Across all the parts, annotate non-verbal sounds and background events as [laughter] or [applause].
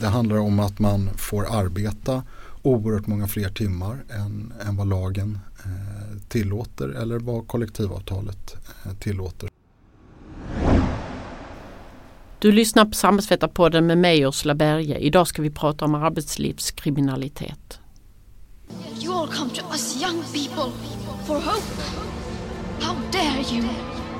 det handlar om att man får arbeta oerhört många fler timmar än, än vad lagen eh, tillåter eller vad kollektivavtalet eh, tillåter. Du lyssnar på Samhällsvetarpodden med mig Ursula Berge. Idag ska vi prata om arbetslivskriminalitet. You all come to us young people for hope. How dare you?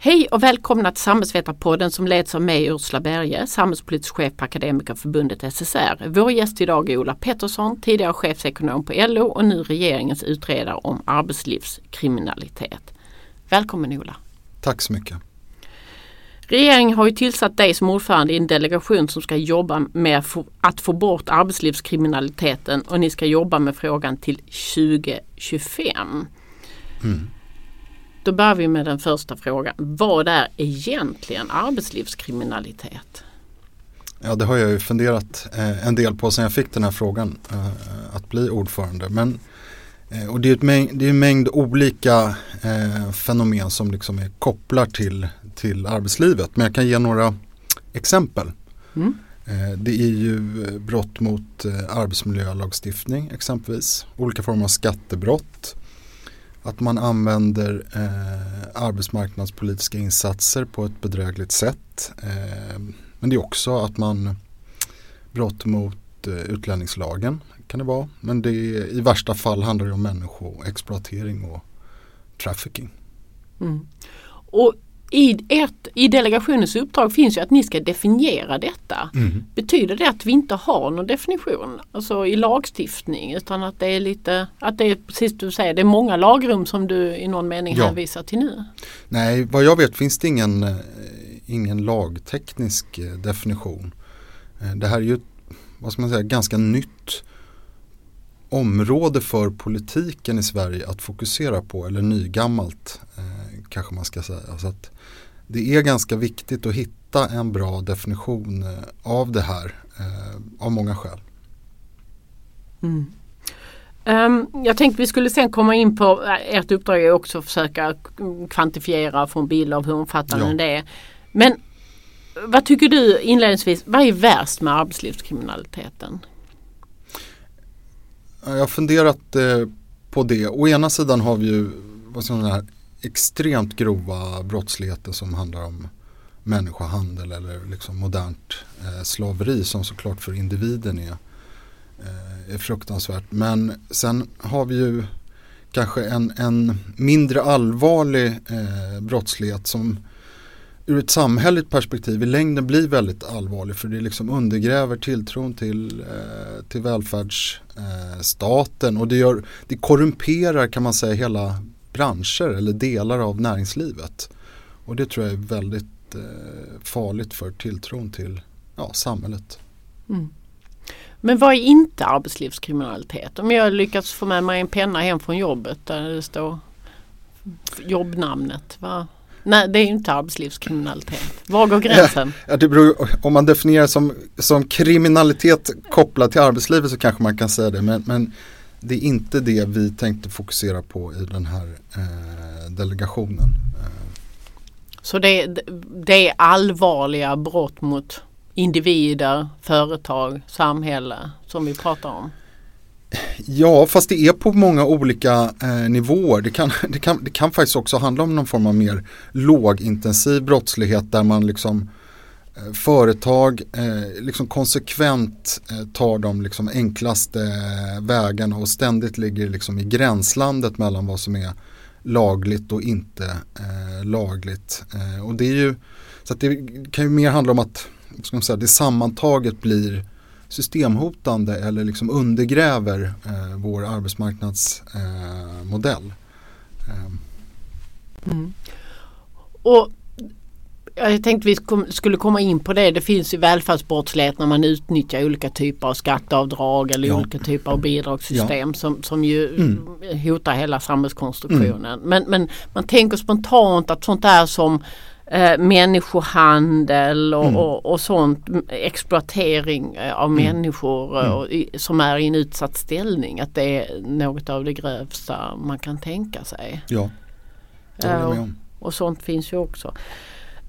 Hej och välkomna till Samhällsvetarpodden som leds av mig Ursula Berge, samhällspolitisk chef på Akademikerförbundet SSR. Vår gäst idag är Ola Pettersson, tidigare chefsekonom på LO och nu regeringens utredare om arbetslivskriminalitet. Välkommen Ola! Tack så mycket! Regeringen har ju tillsatt dig som ordförande i en delegation som ska jobba med att få bort arbetslivskriminaliteten och ni ska jobba med frågan till 2025. Mm. Då börjar vi med den första frågan. Vad är egentligen arbetslivskriminalitet? Ja det har jag ju funderat eh, en del på sedan jag fick den här frågan eh, att bli ordförande. Men, eh, och det är, ett mängd, det är en mängd olika fenomen som liksom är kopplar till, till arbetslivet. Men jag kan ge några exempel. Mm. Det är ju brott mot arbetsmiljölagstiftning exempelvis. Olika former av skattebrott att man använder eh, arbetsmarknadspolitiska insatser på ett bedrägligt sätt. Eh, men det är också att man brott mot eh, utlänningslagen kan det vara. Men det i värsta fall handlar det om människoexploatering och trafficking. Mm. Och i, ert, i delegationens uppdrag finns ju att ni ska definiera detta. Mm. Betyder det att vi inte har någon definition alltså i lagstiftning utan att det är lite, att det är precis du säger, det är många lagrum som du i någon mening ja. hänvisar till nu? Nej, vad jag vet finns det ingen, eh, ingen lagteknisk eh, definition. Eh, det här är ju vad ska man säga, ganska nytt område för politiken i Sverige att fokusera på eller nygammalt kanske man ska säga. Så det är ganska viktigt att hitta en bra definition eh, av det här eh, av många skäl. Mm. Um, jag tänkte vi skulle sen komma in på eh, ert uppdrag är också att försöka kvantifiera och få en bild av hur omfattande ja. det är. Men vad tycker du inledningsvis, vad är värst med arbetslivskriminaliteten? Jag har funderat eh, på det. Å ena sidan har vi ju vad ska man säga, extremt grova brottsligheter som handlar om människohandel eller liksom modernt eh, slaveri som såklart för individen är, eh, är fruktansvärt. Men sen har vi ju kanske en, en mindre allvarlig eh, brottslighet som ur ett samhälleligt perspektiv i längden blir väldigt allvarlig för det liksom undergräver tilltron till, eh, till välfärdsstaten eh, och det, gör, det korrumperar kan man säga hela branscher eller delar av näringslivet. Och det tror jag är väldigt eh, farligt för tilltron till ja, samhället. Mm. Men vad är inte arbetslivskriminalitet? Om jag lyckats få med mig en penna hem från jobbet där det står jobbnamnet. Va? Nej det är inte arbetslivskriminalitet. Var går gränsen? Ja, det beror, om man definierar som, som kriminalitet kopplat till arbetslivet så kanske man kan säga det. Men, men det är inte det vi tänkte fokusera på i den här eh, delegationen. Så det, det är allvarliga brott mot individer, företag, samhälle som vi pratar om? Ja, fast det är på många olika eh, nivåer. Det kan, det, kan, det kan faktiskt också handla om någon form av mer lågintensiv brottslighet där man liksom Eh, företag eh, liksom konsekvent eh, tar de liksom enklaste eh, vägarna och ständigt ligger liksom i gränslandet mellan vad som är lagligt och inte eh, lagligt. Eh, och det är ju så att det kan ju mer handla om att ska man säga, det sammantaget blir systemhotande eller liksom undergräver eh, vår arbetsmarknadsmodell. Eh, eh, mm. Och jag tänkte vi skulle komma in på det. Det finns ju välfärdsbrottslighet när man utnyttjar olika typer av skatteavdrag eller Ja. olika typer av bidragssystem som, som ju Mm. hotar hela samhällskonstruktionen. Men, men man tänker spontant att sånt där som eh, människohandel och, Mm. och, och sånt, exploatering eh, av människor eh, och i, som är i en utsatt ställning. Att det är något av det grövsta man kan tänka sig. Ja, det håller jag med om. Och sånt finns ju också.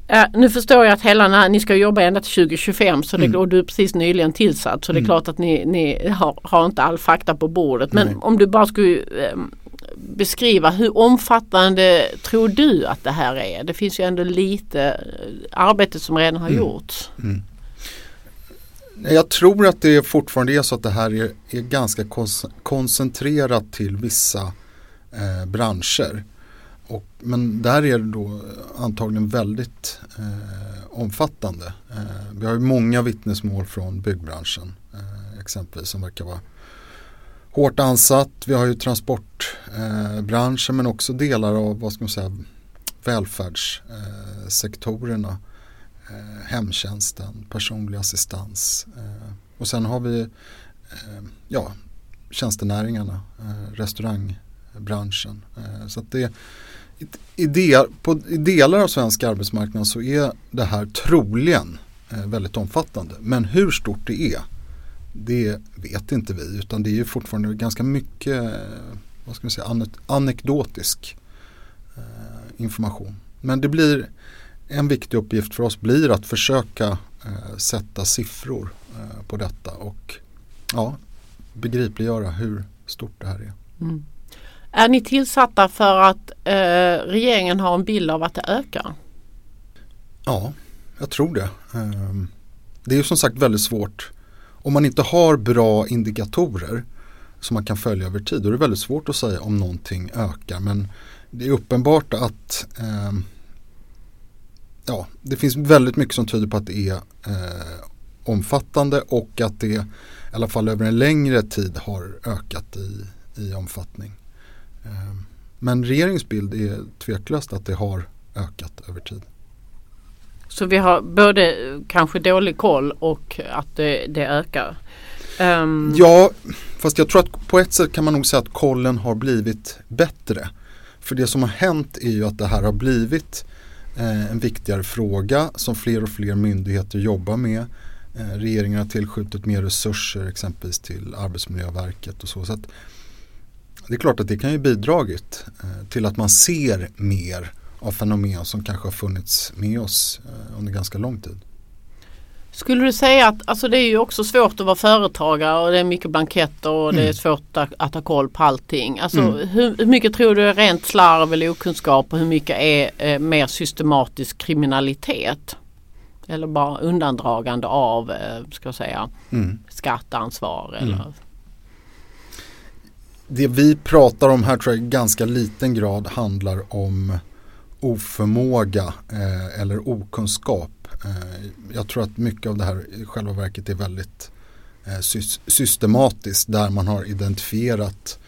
Eh, nu förstår jag att hela ni ska jobba ända till 2025 så det, Mm. och du är precis nyligen tillsatt så det är Mm. klart att ni, ni har, har inte all fakta på bordet. Men Nej. om du bara skulle eh, beskriva hur omfattande tror du att det här är? Det finns ju ändå lite eh, arbete som redan har Mm. gjorts. Nej, Jag tror att det fortfarande är så att det här är, är ganska koncentrerat till vissa eh, branscher. Och, men där är det då antagligen väldigt eh, omfattande. Eh, vi har ju många vittnesmål från byggbranschen eh, exempelvis som verkar vara hårt ansatt. Vi har ju transportbranschen eh, men också delar av vad ska man säga, välfärdssektorerna. Eh, hemtjänsten, personlig assistans eh, och sen har vi eh, ja, tjänstenäringarna, eh, restaurangbranschen. Eh, så att det, i, del, på, I delar av svensk arbetsmarknad så är det här troligen eh, väldigt omfattande. Men hur stort det är, det vet inte vi utan det är ju fortfarande ganska mycket eh, vad ska man säga, anek- anekdotisk eh, information. Men det blir en viktig uppgift för oss blir att försöka eh, sätta siffror eh, på detta och ja, begripliggöra hur stort det här är. Mm. Är ni tillsatta för att eh, regeringen har en bild av att det ökar? Ja, jag tror det. Ehm, det är ju som sagt väldigt svårt. Om man inte har bra indikatorer som man kan följa över tid då är det väldigt svårt att säga om någonting ökar. Men det är uppenbart att ehm, ja, det finns väldigt mycket som tyder på att det är eh, omfattande och att det i alla fall över en längre tid har ökat i, i omfattning. Ehm, Men regeringens bild är tveklöst att det har ökat över tid. Så vi har både kanske dålig koll och att det, det ökar. Ehm, Ja, fast jag tror att på ett sätt kan man nog säga att kollen har blivit bättre. För det som har hänt är ju att det här har blivit eh, en viktigare fråga som fler och fler myndigheter jobbar med. Eh, regeringen har tillskjutit mer resurser exempelvis till Arbetsmiljöverket och så. så att det är klart att det kan ju bidragit eh, till att man ser mer av fenomen som kanske har funnits med oss eh, under ganska lång tid. Skulle du säga att alltså det är ju också svårt att vara företagare och det är mycket blanketter och det är Mm. svårt att, att ha koll på allting. Alltså Mm. hur, hur mycket tror du är rent slarv eller okunskap och hur mycket är eh, mer systematisk kriminalitet? Eller bara undandragande av, eh, ska säga, Mm. skatteansvar eller det vi pratar om här tror jag i ganska liten grad handlar om oförmåga eh, eller okunskap. Eh, jag tror att mycket av det här i själva verket är väldigt eh, systematiskt där man har identifierat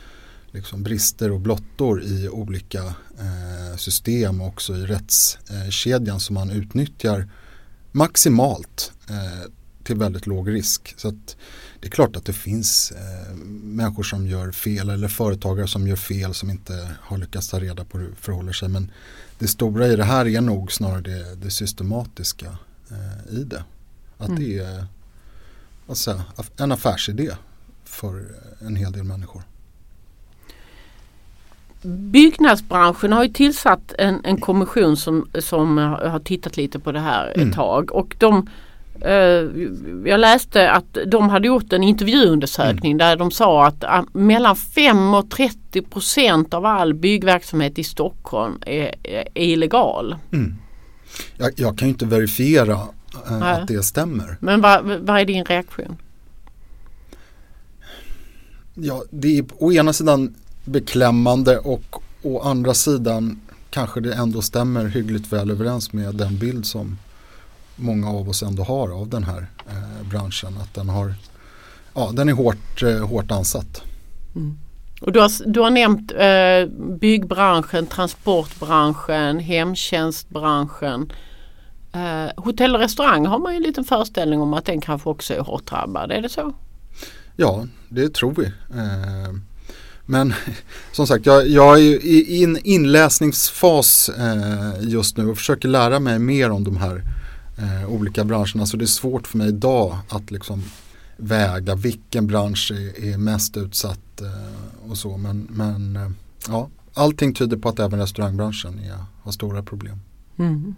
liksom, brister och blottor i olika eh, system och också i rättskedjan som man utnyttjar maximalt eh, till väldigt låg risk. Så att det är klart att det finns eh, människor som gör fel eller företagare som gör fel som inte har lyckats ta reda på hur det förhåller sig. Men det stora i det här är nog snarare det, det systematiska eh, i det. Att Mm. det är aff- en affärsidé för en hel del människor. Byggnadsbranschen har ju tillsatt en, en kommission som, som har tittat lite på det här ett Mm. tag och de jag läste att de hade gjort en intervjuundersökning där de sa att ah, mellan 5 och 30 procent av all byggverksamhet i Stockholm är, är illegal. Jag, jag kan ju inte verifiera eh, Nej. att det stämmer. Men vad, vad är din reaktion? Ja, det är å ena sidan beklämmande och å andra sidan kanske det ändå stämmer hyggligt väl överens med den bild som många av oss ändå har av den här eh, branschen. Att den, har, ja, den är hårt, eh, hårt ansatt. Och du, har, du har nämnt eh, byggbranschen, transportbranschen, hemtjänstbranschen. Eh, hotell och restaurang har man ju en liten föreställning om att den kanske också är hårt drabbad. Är det så? Ja, det tror vi. Eh, men [laughs] som sagt, jag, jag är i en inläsningsfas eh, just nu och försöker lära mig mer om de här eh, olika branscherna. Så det är svårt för mig idag att liksom väga vilken bransch är, är mest utsatt eh, och så. Men, men eh, ja, allting tyder på att även restaurangbranschen är, har stora problem. Mm.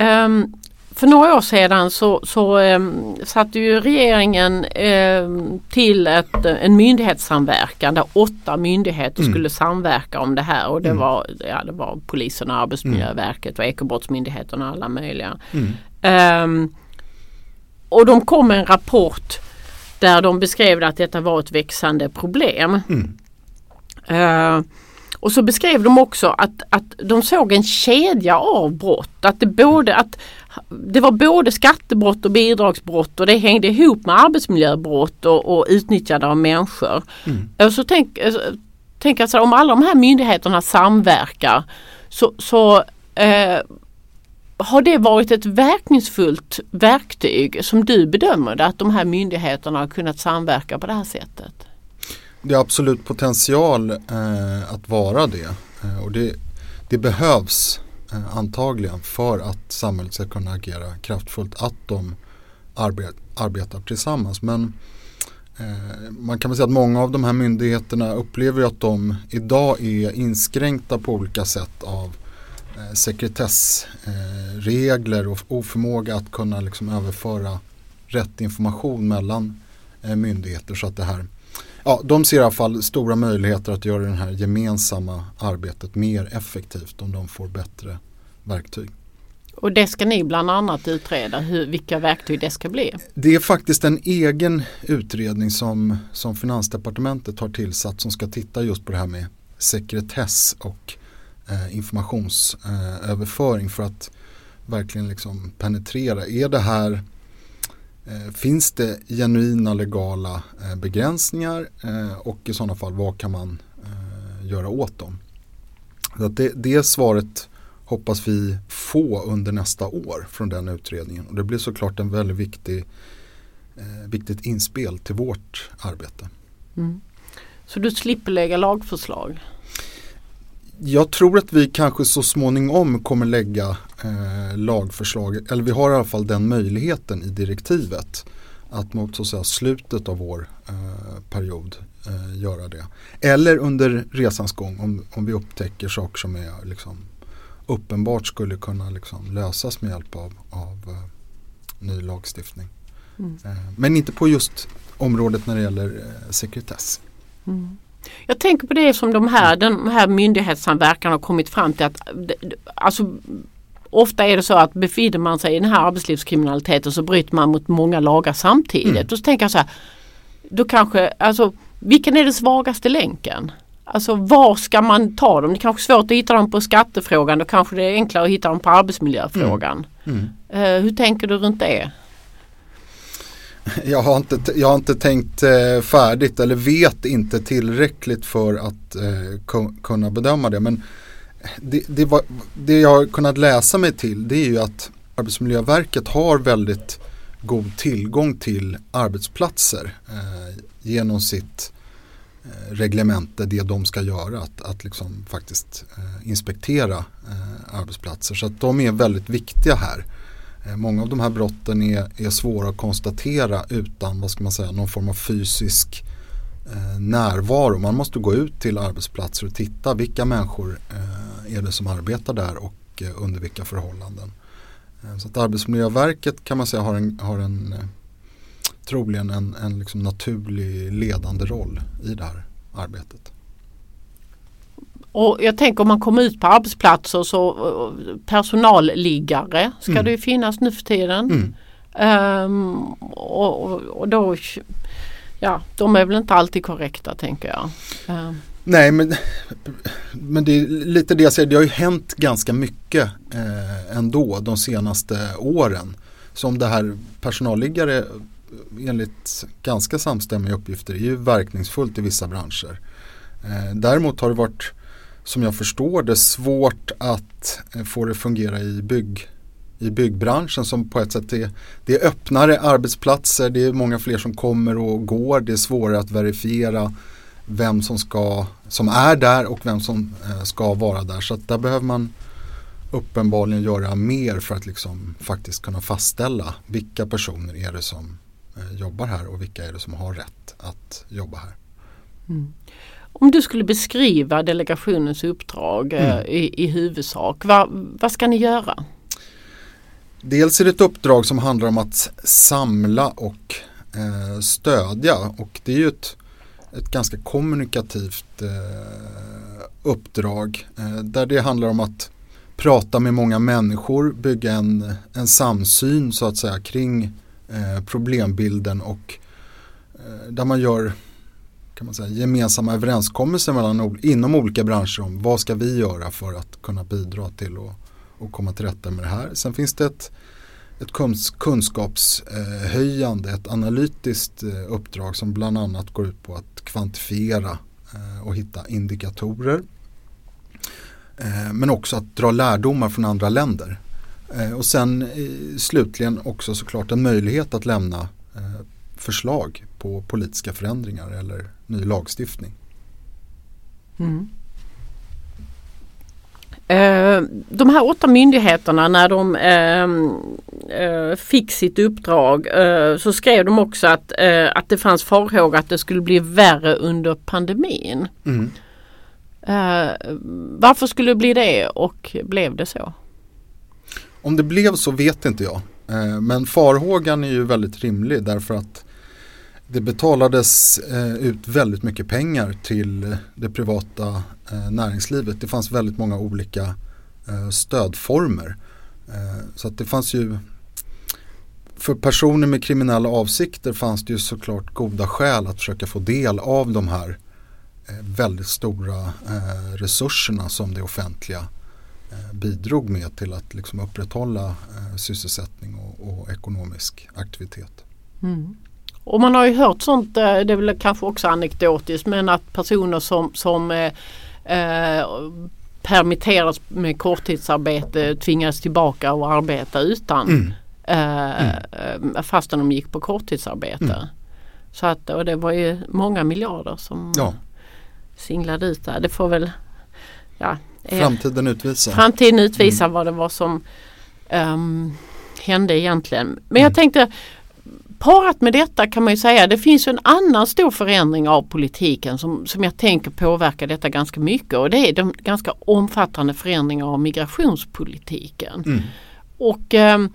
Um, för några år sedan så, så um, satte ju regeringen um, till ett, en myndighetssamverkan där åtta myndigheter mm. skulle samverka om det här och det, mm. var, ja, det var polisen och Arbetsmiljöverket och Ekobrottsmyndigheten och alla möjliga. Um, och de kom med en rapport där de beskrev att detta var ett växande problem. Mm. Uh, och så beskrev de också att, att de såg en kedja av brott. Att det, både, att det var både skattebrott och bidragsbrott och det hängde ihop med arbetsmiljöbrott och, och utnyttjande av människor. Mm. Och så tänk, tänk alltså om alla de här myndigheterna samverkar så, så eh, har det varit ett verkningsfullt verktyg som du bedömer det att de här myndigheterna har kunnat samverka på det här sättet? Det är absolut potential eh, att vara det. Eh, och det, det behövs eh, Eh, antagligen för att samhället ska kunna agera kraftfullt. Att de arbet, arbetar tillsammans. Men eh, man kan väl säga att många av de här myndigheterna upplever att de idag är inskränkta på olika sätt av eh, sekretessregler eh, och oförmåga att kunna liksom överföra rätt information mellan eh, myndigheter så att det här ja, de ser i alla fall stora möjligheter att göra det här gemensamma arbetet mer effektivt om de får bättre verktyg. Och det ska ni bland annat utreda, hur, vilka verktyg det ska bli? Det är faktiskt en egen utredning som, som Finansdepartementet har tillsatt som ska titta just på det här med sekretess och eh, informationsöverföring eh, för att verkligen liksom penetrera. Är det här finns det genuina legala eh, begränsningar eh, och i sådana fall vad kan man göra åt dem? Det, det svaret hoppas vi få under nästa år från den utredningen och det blir såklart en väldigt viktig, viktigt inspel till vårt arbete. Mm. Så du slipper lägga lagförslag? jag tror att vi kanske så småningom kommer lägga eh, lagförslag, eller vi har i alla fall den möjligheten i direktivet att mot så att säga, slutet av vår eh, period eh, göra det. Eller under resans gång om, om vi upptäcker saker som är liksom, uppenbart skulle kunna liksom, lösas med hjälp av, av eh, ny lagstiftning. Mm. Eh, men inte på just området när det gäller eh, sekretess. Mm. Jag tänker på det som de här, den här myndighetssamverkan har kommit fram till att alltså, Ofta är det så att befinner man sig i den här arbetslivskriminaliteten så bryter man mot många lagar samtidigt. Mm. Och så tänker jag så här, då kanske, alltså vilken är den svagaste länken? Alltså var ska man ta dem? Det är kanske är svårt att hitta dem på skattefrågan. Då kanske det är enklare att hitta dem på arbetsmiljöfrågan. Mm. Mm. Uh, hur tänker du runt det? Jag har inte, jag har inte tänkt eh, färdigt eller vet inte tillräckligt för att eh, kunna bedöma det. Men det, det, var, det, jag har kunnat läsa mig till det är ju att Arbetsmiljöverket har väldigt god tillgång till arbetsplatser eh, genom sitt eh, reglemente, det de ska göra, att, att liksom faktiskt eh, inspektera eh, arbetsplatser. Så att de är väldigt viktiga här. Eh, många av de här brotten är, är svåra att konstatera utan vad ska man säga, någon form av fysisk eh, närvaro. Man måste gå ut till arbetsplatser och titta vilka människor eh, är det som arbetar där och eh, under vilka förhållanden. Eh, så att Arbetsmiljöverket kan man säga har en, har en eh, troligen en, en liksom naturlig ledande roll i det här arbetet. Och jag tänker om man kommer ut på arbetsplatser så personalliggare ska mm. det finnas nu för tiden. Mm. Um, och, och, då, ja de är väl inte alltid korrekta tänker jag. Ehm. Nej men, men det är lite det jag säger, det har ju hänt ganska mycket eh, ändå de senaste åren. Som det här personalliggare eh, enligt ganska samstämmiga uppgifter är ju verkningsfullt i vissa branscher. Eh, däremot har det varit som jag förstår det svårt att eh, få det fungera i bygg, i byggbranschen som på ett sätt är, det är öppnare arbetsplatser, det är många fler som kommer och går, det är svårare att verifiera vem som, ska, som är där och vem som eh, ska vara där. Så där behöver man uppenbarligen göra mer för att liksom faktiskt kunna fastställa vilka personer är det som eh, jobbar här och vilka är det som har rätt att jobba här. Mm. Om du skulle beskriva delegationens uppdrag eh, mm. i, i huvudsak, vad, vad ska ni göra? Dels är det ett uppdrag som handlar om att samla och eh, stödja och det är ju ett, ett ganska kommunikativt eh, uppdrag eh, där det handlar om att prata med många människor, bygga en, en samsyn så att säga kring eh, problembilden och eh, där man gör kan man säga, gemensamma överenskommelser mellan, inom olika branscher om vad ska vi göra för att kunna bidra till att och komma till rätta med det här. Sen finns det ett, ett kunskapshöjande, ett analytiskt eh, uppdrag som bland annat går ut på att kvantifiera eh, och hitta indikatorer eh, men också att dra lärdomar från andra länder. Och sen slutligen också såklart en möjlighet att lämna förslag på politiska förändringar eller ny lagstiftning. Mm. De här åtta myndigheterna när de fick sitt uppdrag så skrev de också att, att det fanns farhågor att det skulle bli värre under pandemin. Mm. Varför skulle det bli det och blev det så? Om det blev så vet inte jag. Men farhågan är ju väldigt rimlig därför att det betalades eh, ut väldigt mycket pengar till det privata eh, näringslivet. Det fanns väldigt många olika eh, stödformer. så att det fanns ju för personer med kriminella avsikter fanns det ju såklart goda skäl att försöka få del av de här Eh, väldigt stora eh, resurserna som det offentliga eh, bidrog med till att liksom upprätthålla sysselsättning och, och ekonomisk aktivitet. Mm. Och man har ju hört sånt, det är väl kanske också anekdotiskt, men att personer som, som eh, permitteras med korttidsarbete tvingas tillbaka och arbeta utan mm. Eh, mm. fastän de gick på korttidsarbete. Mm. Så att, och det var ju många miljarder som ja singlade ut där. Det får väl ja, eh, Framtiden utvisa. Framtiden utvisa mm. vad det var som um, hände egentligen. Men mm. jag tänkte Parat med detta kan man ju säga det finns en annan stor förändring av politiken som, som jag tänker påverkar detta ganska mycket och det är de ganska omfattande förändringar av migrationspolitiken. Mm. Och um,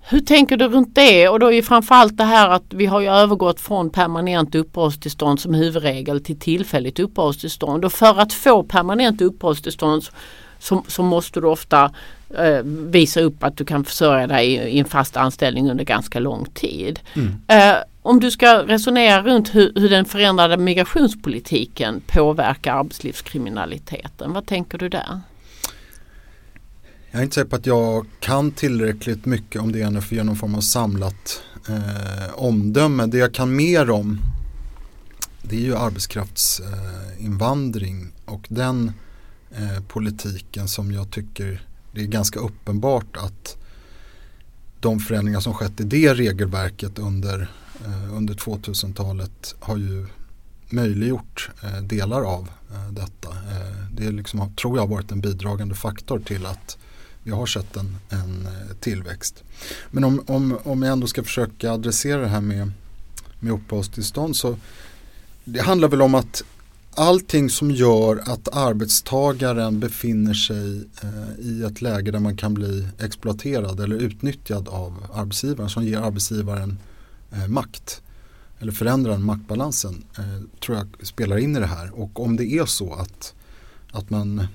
hur tänker du runt det? Och då är ju framförallt det här att vi har ju övergått från permanent uppehållstillstånd som huvudregel till tillfälligt uppehållstillstånd. Och för att få permanent uppehållstillstånd så, så måste du ofta eh, visa upp att du kan försörja dig i, i, en fast anställning under ganska lång tid. Mm. Eh, om du ska resonera runt hur, hur den förändrade migrationspolitiken påverkar arbetslivskriminaliteten, vad tänker du där? Jag är inte säker på att jag kan tillräckligt mycket om det ännu för någon form av samlat eh, omdöme. Det jag kan mer om det är ju arbetskraftsinvandring och den eh, politiken som jag tycker det är ganska uppenbart att de förändringar som skett i det regelverket under, eh, under 2000-talet har ju möjliggjort eh, delar av eh, detta. Eh, det liksom, tror jag har varit en bidragande faktor till att vi har sett en, en eh, tillväxt. Men om, om, om jag ändå ska försöka adressera det här med, med uppehållstillstånd så det handlar väl om att allting som gör att arbetstagaren befinner sig eh, i ett läge där man kan bli exploaterad eller utnyttjad av arbetsgivaren som ger arbetsgivaren eh, makt eller förändrar maktbalansen eh, tror jag spelar in i det här och om det är så att, att man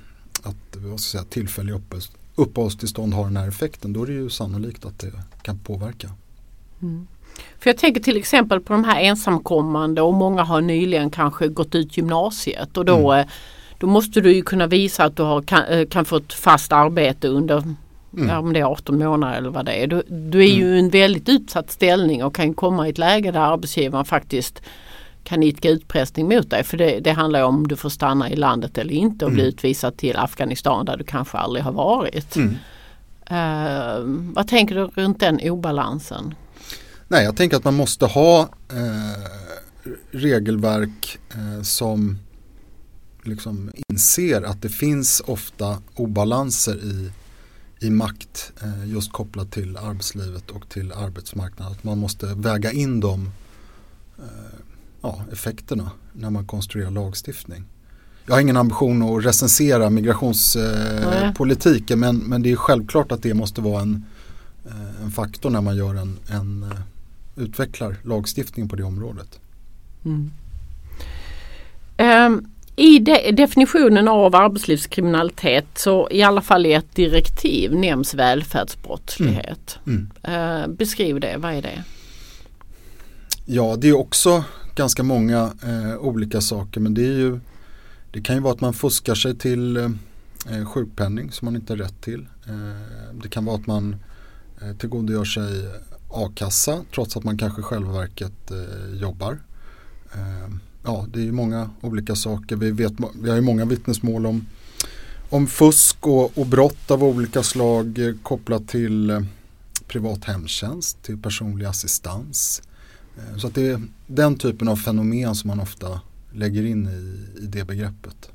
att vad ska jag säga, tillfällig uppehållstillstånd har den här effekten då är det ju sannolikt att det kan påverka. Mm. För jag tänker till exempel på de här ensamkommande och många har nyligen kanske gått ut gymnasiet och då, mm. Eh, då måste du ju kunna visa att du har, kan, eh, kan få ett fast arbete under mm. ja, om det är 18 månader eller vad det är. Du, du är ju i mm. en väldigt utsatt ställning och kan komma i ett läge där arbetsgivaren faktiskt kan idka utpressning mot dig. För det, det handlar om du får stanna i landet eller inte och mm. bli utvisad till Afghanistan där du kanske aldrig har varit. Mm. Eh, vad tänker du runt den obalansen? Nej, jag tänker att man måste ha eh, regelverk eh, som liksom inser att det finns ofta obalanser i, i makt eh, just kopplat till arbetslivet och till arbetsmarknaden. Att man måste väga in de eh, ja, effekterna när man konstruerar lagstiftning. Jag har ingen ambition att recensera migrationspolitiken men, men det är självklart att det måste vara en, eh, en faktor när man gör en, en eh, utvecklar lagstiftning på det området. Mm. Um, I de definitionen av arbetslivskriminalitet så i alla fall i ett direktiv nämns välfärdsbrottslighet. Mm. Mm. Uh, beskriv det, vad är det? Ja, det är också ganska många uh, olika saker men det är ju det kan ju vara att man fuskar sig till uh, sjukpenning som man inte har rätt till. det kan vara att man eh, tillgodogör sig a-kassa trots att man kanske själva verket eh, jobbar. Eh, ja, det är ju många olika saker. Vi, vet, vi har ju många vittnesmål om, om fusk och, och brott av olika slag eh, kopplat till eh, privat hemtjänst, till personlig assistans. Eh, så att det är den typen av fenomen som man ofta lägger in i, i det begreppet.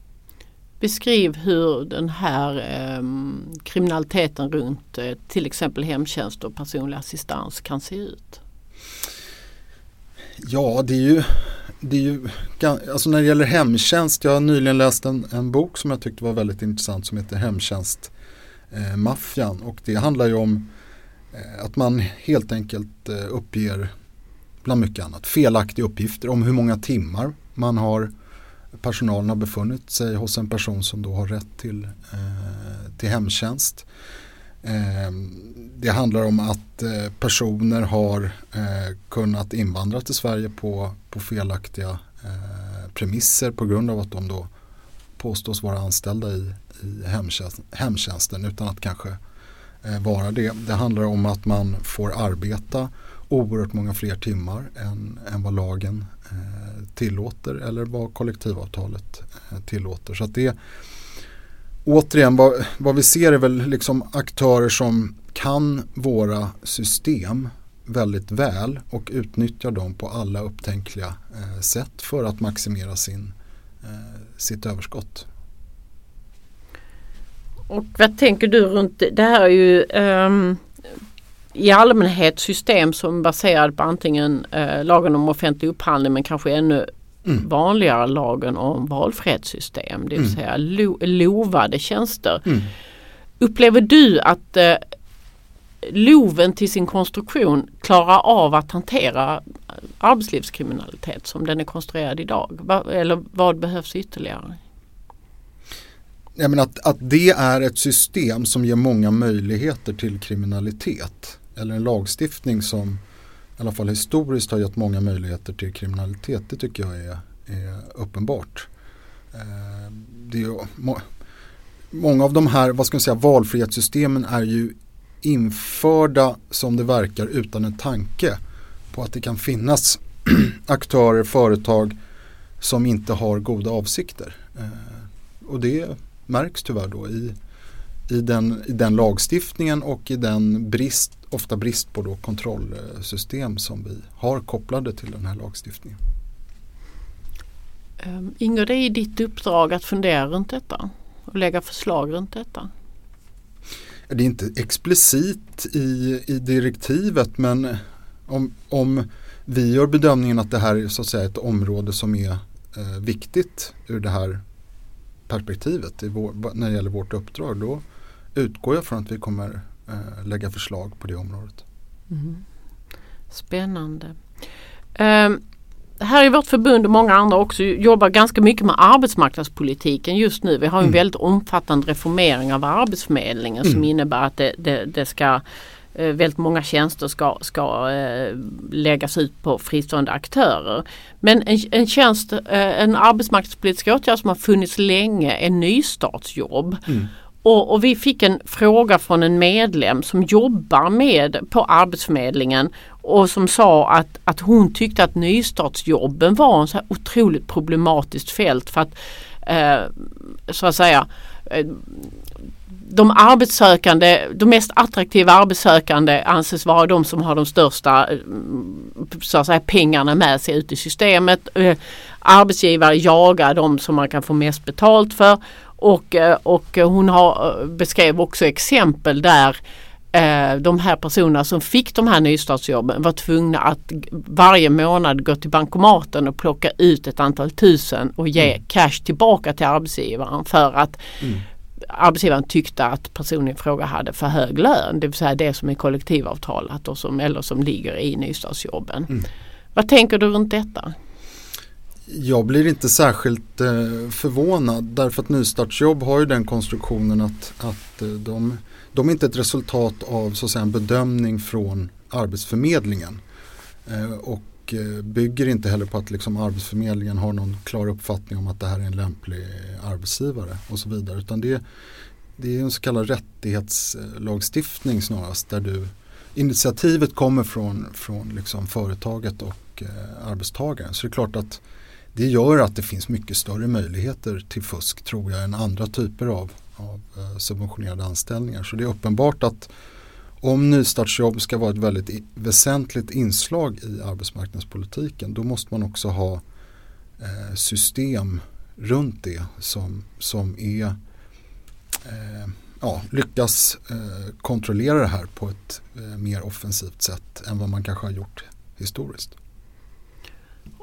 Beskriv hur den här eh, kriminaliteten runt eh, till exempel hemtjänst och personlig assistans kan se ut. Ja, det är ju, det är ju alltså när det gäller hemtjänst. Jag har nyligen läst en, en bok som jag tyckte var väldigt intressant som heter Hemtjänstmaffian. Eh, och det handlar ju om eh, att man helt enkelt eh, uppger bland mycket annat felaktiga uppgifter om hur många timmar man har personalen har befunnit sig hos en person som då har rätt till, eh, till hemtjänst. Eh, det handlar om att eh, personer har eh, kunnat invandra till Sverige på, på felaktiga eh, premisser på grund av att de då påstås vara anställda i, i hemtjänsten, hemtjänsten utan att kanske eh, vara det. Det handlar om att man får arbeta oerhört många fler timmar än, än vad lagen eh, tillåter eller vad kollektivavtalet eh, tillåter. Så att det återigen vad, vad vi ser är väl liksom aktörer som kan våra system väldigt väl och utnyttjar dem på alla upptänkliga eh, sätt för att maximera sin, eh, sitt överskott. Och vad tänker du runt det här är ju um, i allmänhet system som är baserade på antingen eh, lagen om offentlig upphandling men kanske ännu mm. vanligare lagen om valfrihetssystem. Det vill mm. säga lo, lovade tjänster. Mm. Upplever du att eh, loven till sin konstruktion klarar av att hantera arbetslivskriminalitet som den är konstruerad idag? Va, eller vad behövs ytterligare? Jag menar att, att det är ett system som ger många möjligheter till kriminalitet eller en lagstiftning som i alla fall historiskt har gett många möjligheter till kriminalitet. Det tycker jag är, är uppenbart. Eh, det är, må, många av de här vad ska man säga, valfrihetssystemen är ju införda som det verkar utan en tanke på att det kan finnas [clears throat] aktörer, företag som inte har goda avsikter. Eh, och det märks tyvärr då i, i, den, i den lagstiftningen och i den brist ofta brist på då kontrollsystem som vi har kopplade till den här lagstiftningen. Um, ingår det i ditt uppdrag att fundera runt detta och lägga förslag runt detta? Det är inte explicit i, i direktivet men om, om vi gör bedömningen att det här är så att säga ett område som är eh, viktigt ur det här perspektivet vår, när det gäller vårt uppdrag då utgår jag från att vi kommer eh, lägga förslag på det området. Mm. Spännande. Um, här i vårt förbund och många andra också jobbar ganska mycket med arbetsmarknadspolitiken just nu. Vi har en mm. väldigt omfattande reformering av Arbetsförmedlingen mm. som innebär att det, det, det ska eh, väldigt många tjänster ska, ska eh, läggas ut på fristående aktörer. Men en, en tjänst, eh, en arbetsmarknadspolitisk åtgärd som har funnits länge är nystartsjobb. Mm. Och, och, vi fick en fråga från en medlem som jobbar med på Arbetsförmedlingen och som sa att, att hon tyckte att nystartsjobben var en så här otroligt problematiskt fält för att eh, så att säga eh, de arbetssökande, de mest attraktiva arbetssökande anses vara de som har de största eh, så att säga, pengarna med sig ut i systemet. Eh, arbetsgivare jagar de som man kan få mest betalt för och, eh, och hon har, beskrev också exempel där de här personerna som fick de här nystartsjobben var tvungna att varje månad gå till bankomaten och plocka ut ett antal tusen och ge mm. cash tillbaka till arbetsgivaren för att mm arbetsgivaren tyckte att personen i fråga hade för hög lön, det vill säga det som är kollektivavtalat och som, eller som ligger i nystartsjobben. Mm. Vad tänker du runt detta? Jag blir inte särskilt eh, förvånad därför att nystartsjobb har ju den konstruktionen att, att eh, de, de är inte ett resultat av så att säga, en bedömning från Arbetsförmedlingen. Eh, och och eh, bygger inte heller på att liksom Arbetsförmedlingen har någon klar uppfattning om att det här är en lämplig arbetsgivare och så vidare. Utan det, det är en så kallad rättighetslagstiftning snarast där du initiativet kommer från, från liksom företaget och eh, arbetstagaren. Så det är klart att det gör att det finns mycket större möjligheter till fusk tror jag än andra typer av, av eh, subventionerade anställningar. Så det är uppenbart att om nystartsjobb ska vara ett väldigt väsentligt inslag i arbetsmarknadspolitiken då måste man också ha eh, system runt det som, som är eh, ja, lyckas eh, kontrollera det här på ett eh, mer offensivt sätt än vad man kanske har gjort historiskt.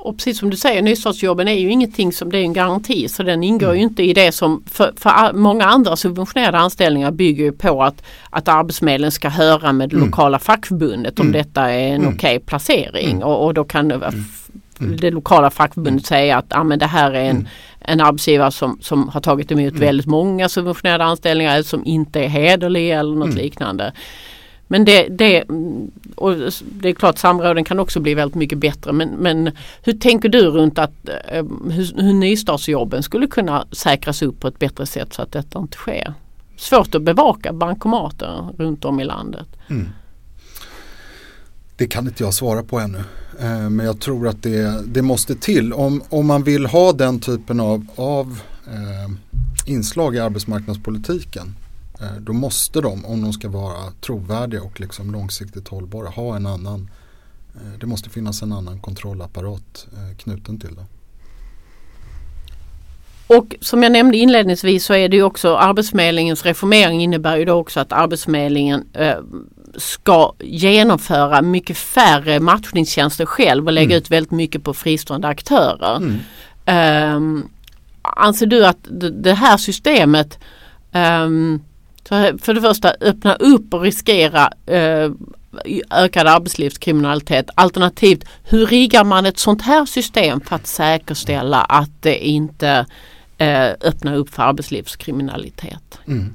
Och precis som du säger, nystartsjobben är ju ingenting som det är en garanti så den ingår mm. ju inte i det som för, för, många andra subventionerade anställningar bygger ju på att, att Arbetsförmedlingen ska höra med det mm. lokala fackförbundet om mm. detta är en mm. okej okay placering mm. och, och, då kan mm. det lokala fackförbundet säga att ah, men det här är en, en arbetsgivare som, som har tagit emot väldigt många subventionerade anställningar som inte är hederlig eller något liknande. Men det, det, och det är klart samråden kan också bli väldigt mycket bättre men, men hur tänker du runt att eh, hur, hur nystartsjobben skulle kunna säkras upp på ett bättre sätt så att detta inte sker? Svårt att bevaka bankomater runt om i landet. Mm. Det kan inte jag svara på ännu. Eh, men jag tror att det, det måste till. Om, om man vill ha den typen av, av eh, inslag i arbetsmarknadspolitiken då måste de, om de ska vara trovärdiga och liksom långsiktigt hållbara, ha en annan eh, det måste finnas en annan kontrollapparat eh, knuten till det. Och som jag nämnde inledningsvis så är det ju också Arbetsförmedlingens reformering innebär ju då också att Arbetsförmedlingen eh, ska genomföra mycket färre matchningstjänster själv och lägga mm. ut väldigt mycket på fristående aktörer. Mm. Eh, anser du att det här systemet um, för, för det första öppna upp och riskera eh, ökad arbetslivskriminalitet. Alternativt hur riggar man ett sånt här system för att säkerställa att det inte eh, öppnar upp för arbetslivskriminalitet? Mm.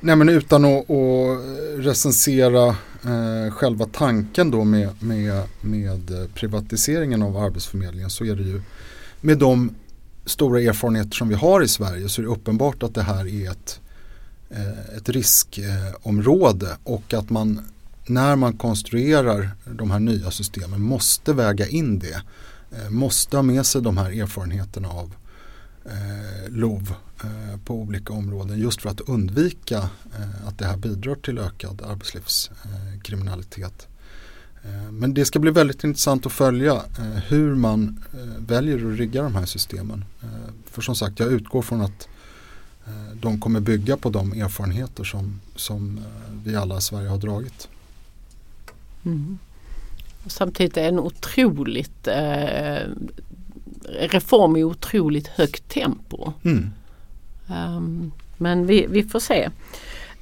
Nej men utan att, att recensera eh, själva tanken då med, med, med privatiseringen av Arbetsförmedlingen så är det ju med de stora erfarenheter som vi har i Sverige så är det uppenbart att det här är ett Eh, ett riskområde och att man när man konstruerar de här nya systemen måste väga in det. Eh, måste ha med sig de här erfarenheterna av eh, LOV på olika områden just för att undvika att det här bidrar till ökad arbetslivskriminalitet. Men det ska bli väldigt intressant att följa hur man väljer att rigga de här systemen. För som sagt, jag utgår från att de kommer bygga på de erfarenheter som, som eh, vi alla i Sverige har dragit. Mm. Samtidigt är det en otroligt eh, reform i otroligt högt tempo. Mm. Um, men vi, vi får se.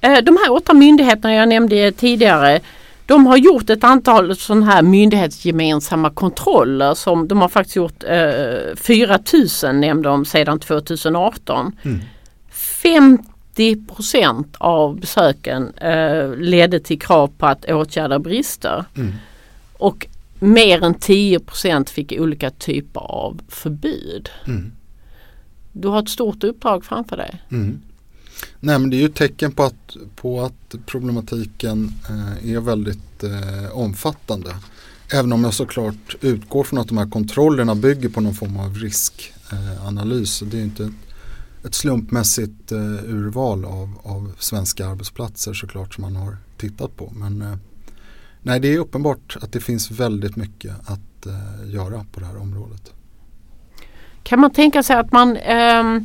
Eh, de här åtta myndigheterna jag nämnde tidigare de har gjort ett antal sådana här myndighetsgemensamma kontroller som de har faktiskt gjort eh, 4000 nämnde de sedan 2018. Mm. 50 procent av besöken eh, ledde till krav på att åtgärda brister. Mm. Och mer än 10 procent fick olika typer av förbud. Mm. Du har ett stort uppdrag framför dig. Mm. Nej men det är ju ett tecken på att, på att problematiken eh, är väldigt eh, omfattande. Även om jag såklart utgår från att de här kontrollerna bygger på någon form av riskanalys. det är inte ett slumpmässigt eh, urval av, av svenska arbetsplatser såklart som man har tittat på. Men eh, nej, det är uppenbart att det finns väldigt mycket att eh, göra på det här området. Kan man tänka sig att man eh,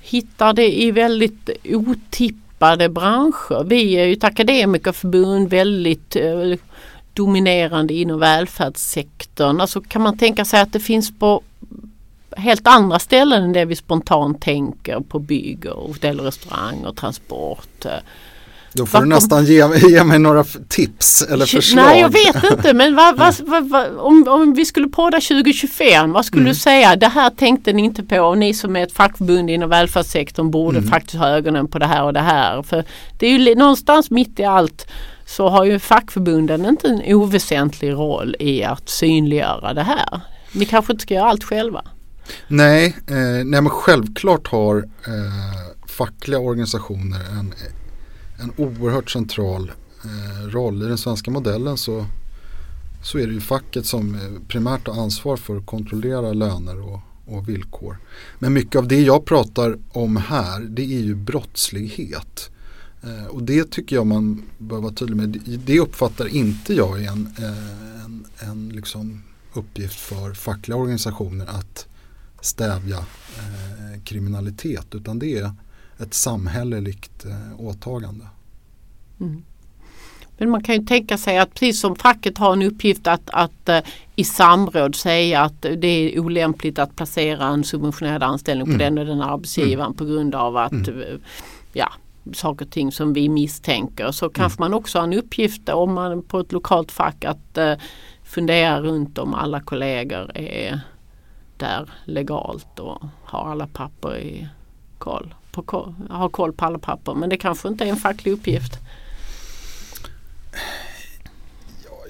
hittar det i väldigt otippade branscher? Vi är ju ett akademikerförbund väldigt eh, dominerande inom välfärdssektorn. Alltså kan man tänka sig att det finns på helt andra ställen än det vi spontant tänker på bygg och hotell och restaurang och transport. Då får Bakom... du nästan ge, ge mig några tips eller förslag. Nej jag vet inte men vad, vad, vad, om, om vi skulle podda 2025 vad skulle mm. du säga? Det här tänkte ni inte på och ni som är ett fackförbund inom välfärdssektorn borde mm. faktiskt ha ögonen på det här och det här. För det är ju någonstans mitt i allt så har ju fackförbunden inte en oväsentlig roll i att synliggöra det här. Ni kanske inte ska göra allt själva? Nej, eh, nej men självklart har eh, fackliga organisationer en, en oerhört central eh, roll. I den svenska modellen så, så är det ju facket som eh, primärt har ansvar för att kontrollera löner och, och villkor. Men mycket av det jag pratar om här det är ju brottslighet. Eh, och det tycker jag man bör vara tydlig med. Det uppfattar inte jag är en, eh, en, en liksom uppgift för fackliga organisationer att stävja eh, kriminalitet utan det är ett samhälleligt eh, åtagande. Mm. Men man kan ju tänka sig att precis som facket har en uppgift att, att uh, i samråd säga att det är olämpligt att placera en subventionerad anställning på mm. den och den arbetsgivaren mm. på grund av att mm. ja, saker och ting som vi misstänker så kanske mm. man också har en uppgift om man på ett lokalt fack att uh, fundera runt om alla kollegor är där legalt och har alla papper i koll. På koll, har koll på alla papper men det kanske inte är en facklig uppgift.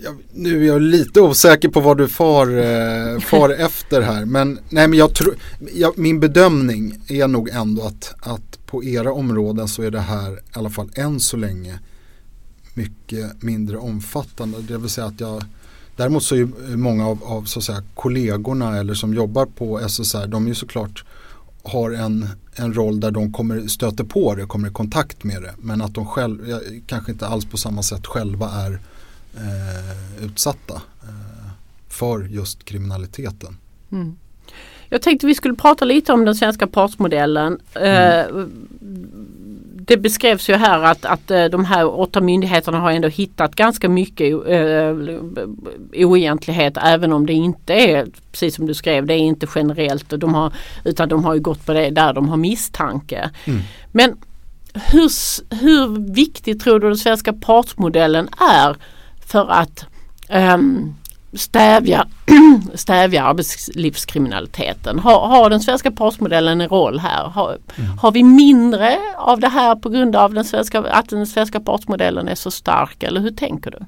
Jag, nu är jag lite osäker på vad du far, eh, far [laughs] efter här. Men, nej, men jag tror, jag, min bedömning är nog ändå att, att på era områden så är det här i alla fall än så länge mycket mindre omfattande. Det vill säga att jag Däremot så är många av, av så att säga, kollegorna eller som jobbar på SSR de är ju såklart har en, en roll där de kommer stöter på det, kommer i kontakt med det. Men att de själv, kanske inte alls på samma sätt själva är eh, utsatta eh, för just kriminaliteten. Mm. Jag tänkte vi skulle prata lite om den svenska partsmodellen. Mm. Eh, det beskrevs ju här att, att eh, de här åtta myndigheterna har ändå hittat ganska mycket äh, oegentlighet även om det inte är, precis som du skrev, det är inte generellt de har, utan de har ju gått på det där de har misstanke. Mm. Men hur, hur viktig tror du den svenska partsmodellen är för att um, stävja, [clears throat] stävja arbetslivskriminaliteten. Har, har den svenska partsmodellen en roll här? Har, mm. har vi mindre av det här på grund av den svenska, att den svenska partsmodellen är så stark eller hur tänker du?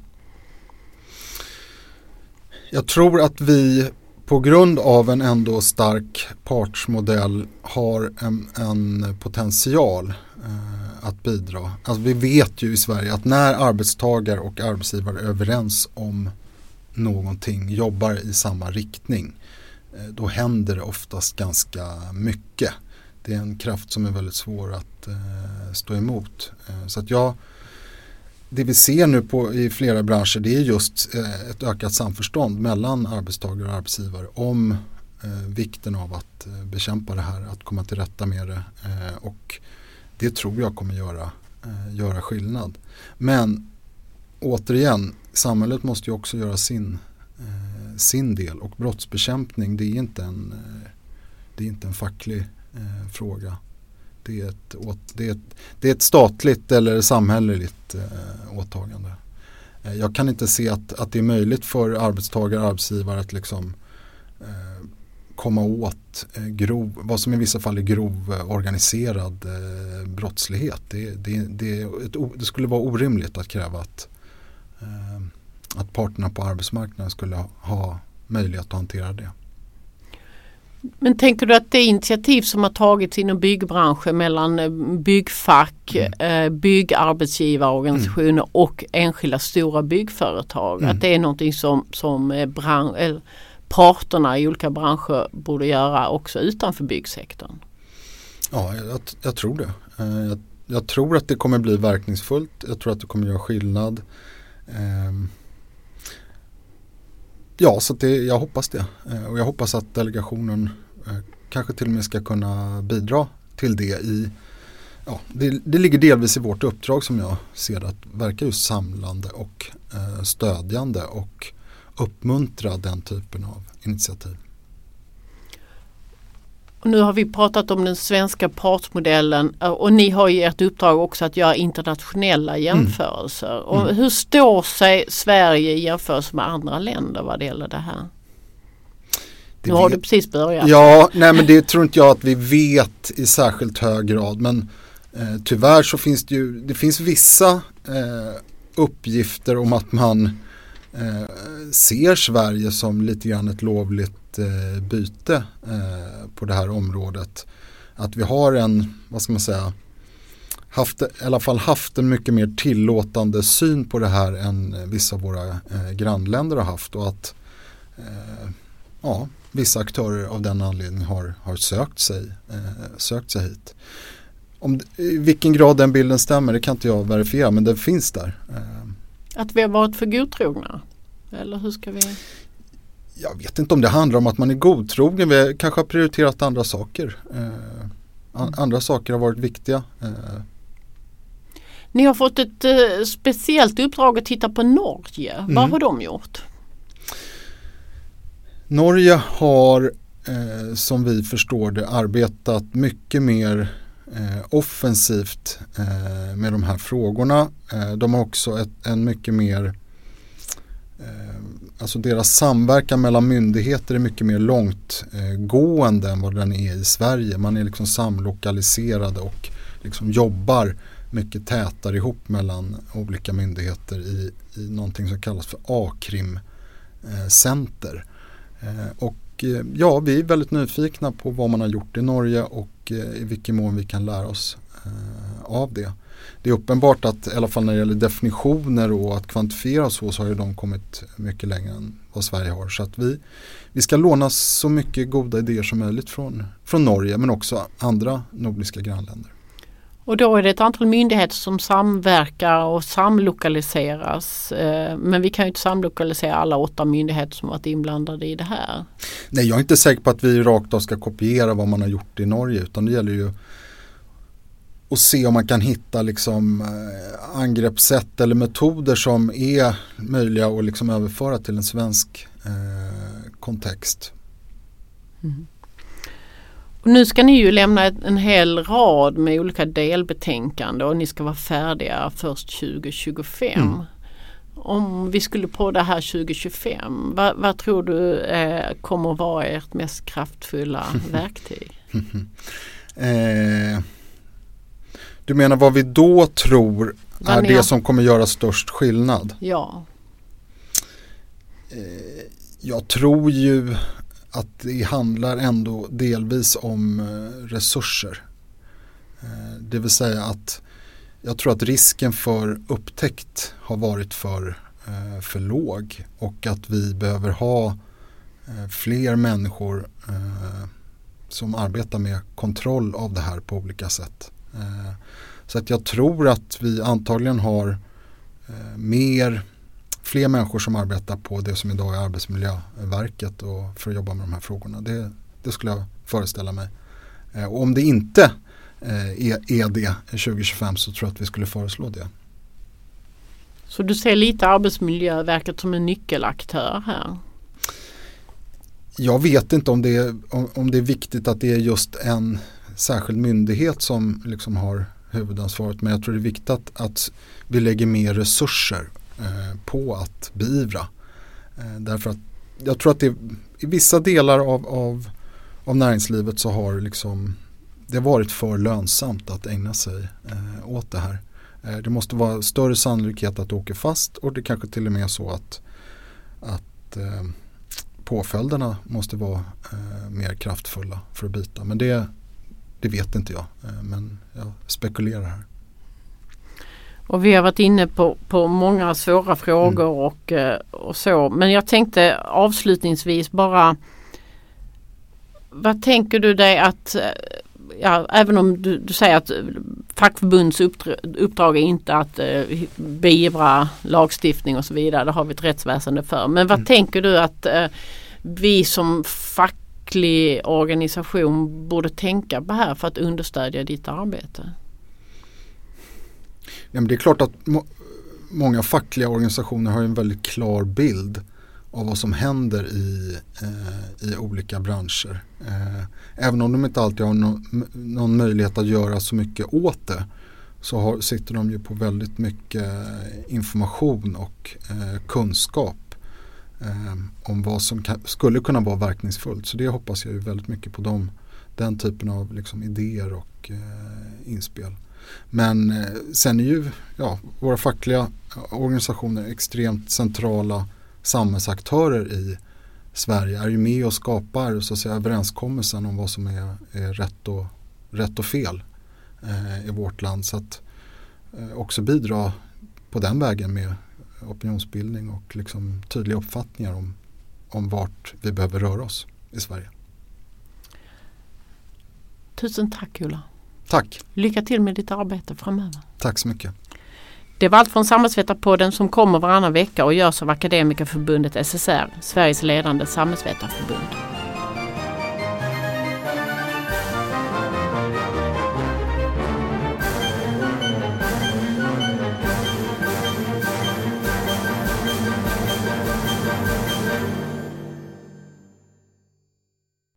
Jag tror att vi på grund av en ändå stark partsmodell har en, en potential eh, att bidra. Alltså vi vet ju i Sverige att när arbetstagare och arbetsgivare är överens om någonting jobbar i samma riktning eh, då händer det oftast ganska mycket. Det är en kraft som är väldigt svår att eh, stå emot. Eh, så att jag, det vi ser nu på, i flera branscher det är just ett ökat samförstånd mellan arbetstagare och arbetsgivare om eh, vikten av att bekämpa det här, att komma till rätta med det. och det tror jag kommer göra, göra skillnad. Men återigen, samhället måste ju också göra sin, eh, sin del och brottsbekämpning det är inte en, eh, det är inte en facklig eh, fråga. Det är, ett, det, är ett, det är ett statligt eller samhälleligt eh, åtagande. Eh, jag kan inte se att, att det är möjligt för arbetstagare och arbetsgivare att liksom eh, komma åt eh, grov, vad som i vissa fall är grov eh, organiserad eh, brottslighet. Det, det, det, det, skulle vara orimligt att kräva att Eh, att parterna på arbetsmarknaden skulle ha möjlighet att hantera det. Men tänker du att det initiativ som har tagits inom byggbranschen mellan eh, byggfack, mm. byggarbetsgivarorganisationer mm. och enskilda stora byggföretag, mm. att det är någonting som, som bran- parterna i olika branscher borde göra också utanför byggsektorn? Ja, jag, jag tror det. Jag, jag, tror att det kommer bli verkningsfullt. Jag tror att det kommer göra skillnad. Ehm, ja, så det, jag hoppas det. Eh, och jag hoppas att delegationen eh, kanske till och med ska kunna bidra till det i Ja, det, det ligger delvis i vårt uppdrag som jag ser att verka just samlande och eh, stödjande och uppmuntra den typen av initiativ. Nu har vi pratat om den svenska partsmodellen eh, och ni har ju ert uppdrag också att göra internationella mm. jämförelser. Mm. Och hur står sig Sverige i jämförelse med andra länder vad det gäller det här? Det nu har vet... du precis börjat. Ja, nej men det tror inte jag att vi vet i särskilt hög grad. Men eh, tyvärr så finns det ju, det finns vissa eh, uppgifter om att man eh, ser Sverige som lite grann ett lovligt eh, byte eh, på det här området. Att vi har en, vad ska man säga, haft, i alla fall haft en mycket mer tillåtande syn på det här än vissa av våra eh, grannländer har haft och att eh, ja, vissa aktörer av den anledningen har, har sökt, sig, eh, sökt sig hit. Om, I vilken grad den bilden stämmer det kan inte jag verifiera men den finns där. Eh. Att vi har varit för godtrogna? Eller hur ska vi? Jag vet inte om det handlar om att man är godtrogen. Vi kanske har prioriterat andra saker. Eh, andra saker har varit viktiga. Eh. Ni har fått ett eh, speciellt uppdrag att titta på Norge. Mm. Vad har de gjort? Norge har eh, som vi förstår det arbetat mycket mer eh, offensivt eh, med de här frågorna. de har också ett, en mycket mer alltså deras samverkan mellan myndigheter är mycket mer långtgående än vad den är i Sverige. Man är liksom samlokaliserade och liksom jobbar mycket tätare ihop mellan olika myndigheter i, i någonting som kallas för A-krim center. Eh, och eh, ja, vi är väldigt nyfikna på vad man har gjort i Norge och eh, i vilken mån vi kan lära oss av det det är uppenbart att i alla fall när det gäller definitioner och att kvantifiera så, så har ju de kommit mycket längre än vad Sverige har. Så att vi, vi ska låna så mycket goda idéer som möjligt från, från Norge men också andra nordiska grannländer. Och då är det ett antal myndigheter som samverkar och samlokaliseras. Eh, men vi kan ju inte samlokalisera alla åtta myndigheter som varit inblandade i det här. Nej, jag är inte säker på att vi rakt av ska kopiera vad man har gjort i Norge utan det gäller ju och se om man kan hitta liksom eh, angreppssätt eller metoder som är möjliga att liksom överföra till en svensk eh, kontext. Mm. Och nu ska ni ju lämna en hel rad med olika delbetänkanden och ni ska vara färdiga först 2025. Mm. Om vi skulle på det här 2025, vad, vad tror du eh, kommer vara ert mest kraftfulla [laughs] verktyg? eh, du menar vad vi då tror vad är det som kommer göra störst skillnad? Ja. Eh, jag tror ju att det handlar ändå delvis om eh, resurser. Eh, det vill säga att jag tror att risken för upptäckt har varit för, för låg och att vi behöver ha fler människor som arbetar med kontroll av det här på olika sätt. Så att jag tror att vi antagligen har eh, mer, fler människor som arbetar på det som idag är Arbetsmiljöverket och för att jobba med de här frågorna. Det, det skulle jag föreställa mig. Eh, och om det inte eh, är, är det 2025 så tror jag att vi skulle föreslå det. Så du ser lite Arbetsmiljöverket som en nyckelaktör här? Jag vet inte om det, är, om, om det är viktigt att det är just en särskild myndighet som liksom har huvudansvaret. Men jag tror det är viktigt att, att vi lägger mer resurser eh, på att beivra. Eh, därför att jag tror att det, i vissa delar av, av, av näringslivet så har liksom, det varit för lönsamt att ägna sig eh, åt det här. Eh, det måste vara större sannolikhet att du åker fast och det kanske till och med är så att, att eh, påföljderna måste vara eh, mer kraftfulla för att bita. Men det, det vet inte jag. Eh, men jag spekulerar här. Och vi har varit inne på, på många svåra frågor mm. och, eh, och så. Men jag tänkte avslutningsvis bara Vad tänker du dig att eh, ja, även om du, du säger att fackförbunds uppdrag är inte att eh, beivra lagstiftning och så vidare. Det har vi ett rättsväsende för. Men vad mm. tänker du att eh, vi som facklig organisation borde tänka på här för att understödja ditt arbete? Ja, men det är klart att må många fackliga organisationer har en väldigt klar bild av vad som händer i, eh, i olika branscher. Eh, även om de inte alltid har no någon möjlighet att göra så mycket åt det så har, sitter de ju på väldigt mycket information och eh, kunskap eh, om vad som kan, skulle kunna vara verkningsfullt. Så det hoppas jag ju väldigt mycket på dem, den typen av liksom, idéer och eh, inspel. Men eh, sen är ju ja, våra fackliga organisationer extremt centrala samhällsaktörer i Sverige är ju med och skapar så att säga, överenskommelsen om vad som är, är rätt, och, rätt och fel eh, i vårt land. Så att eh, också bidra på den vägen med opinionsbildning och liksom tydliga uppfattningar om, om vart vi behöver röra oss i Sverige. Tusen tack Ulla. Tack. Lycka till med ditt arbete framöver. Tack så mycket. Det var allt från Samhällsvetarpodden som kommer varannan vecka och görs av Akademikerförbundet SSR, Sveriges ledande samhällsvetarförbund.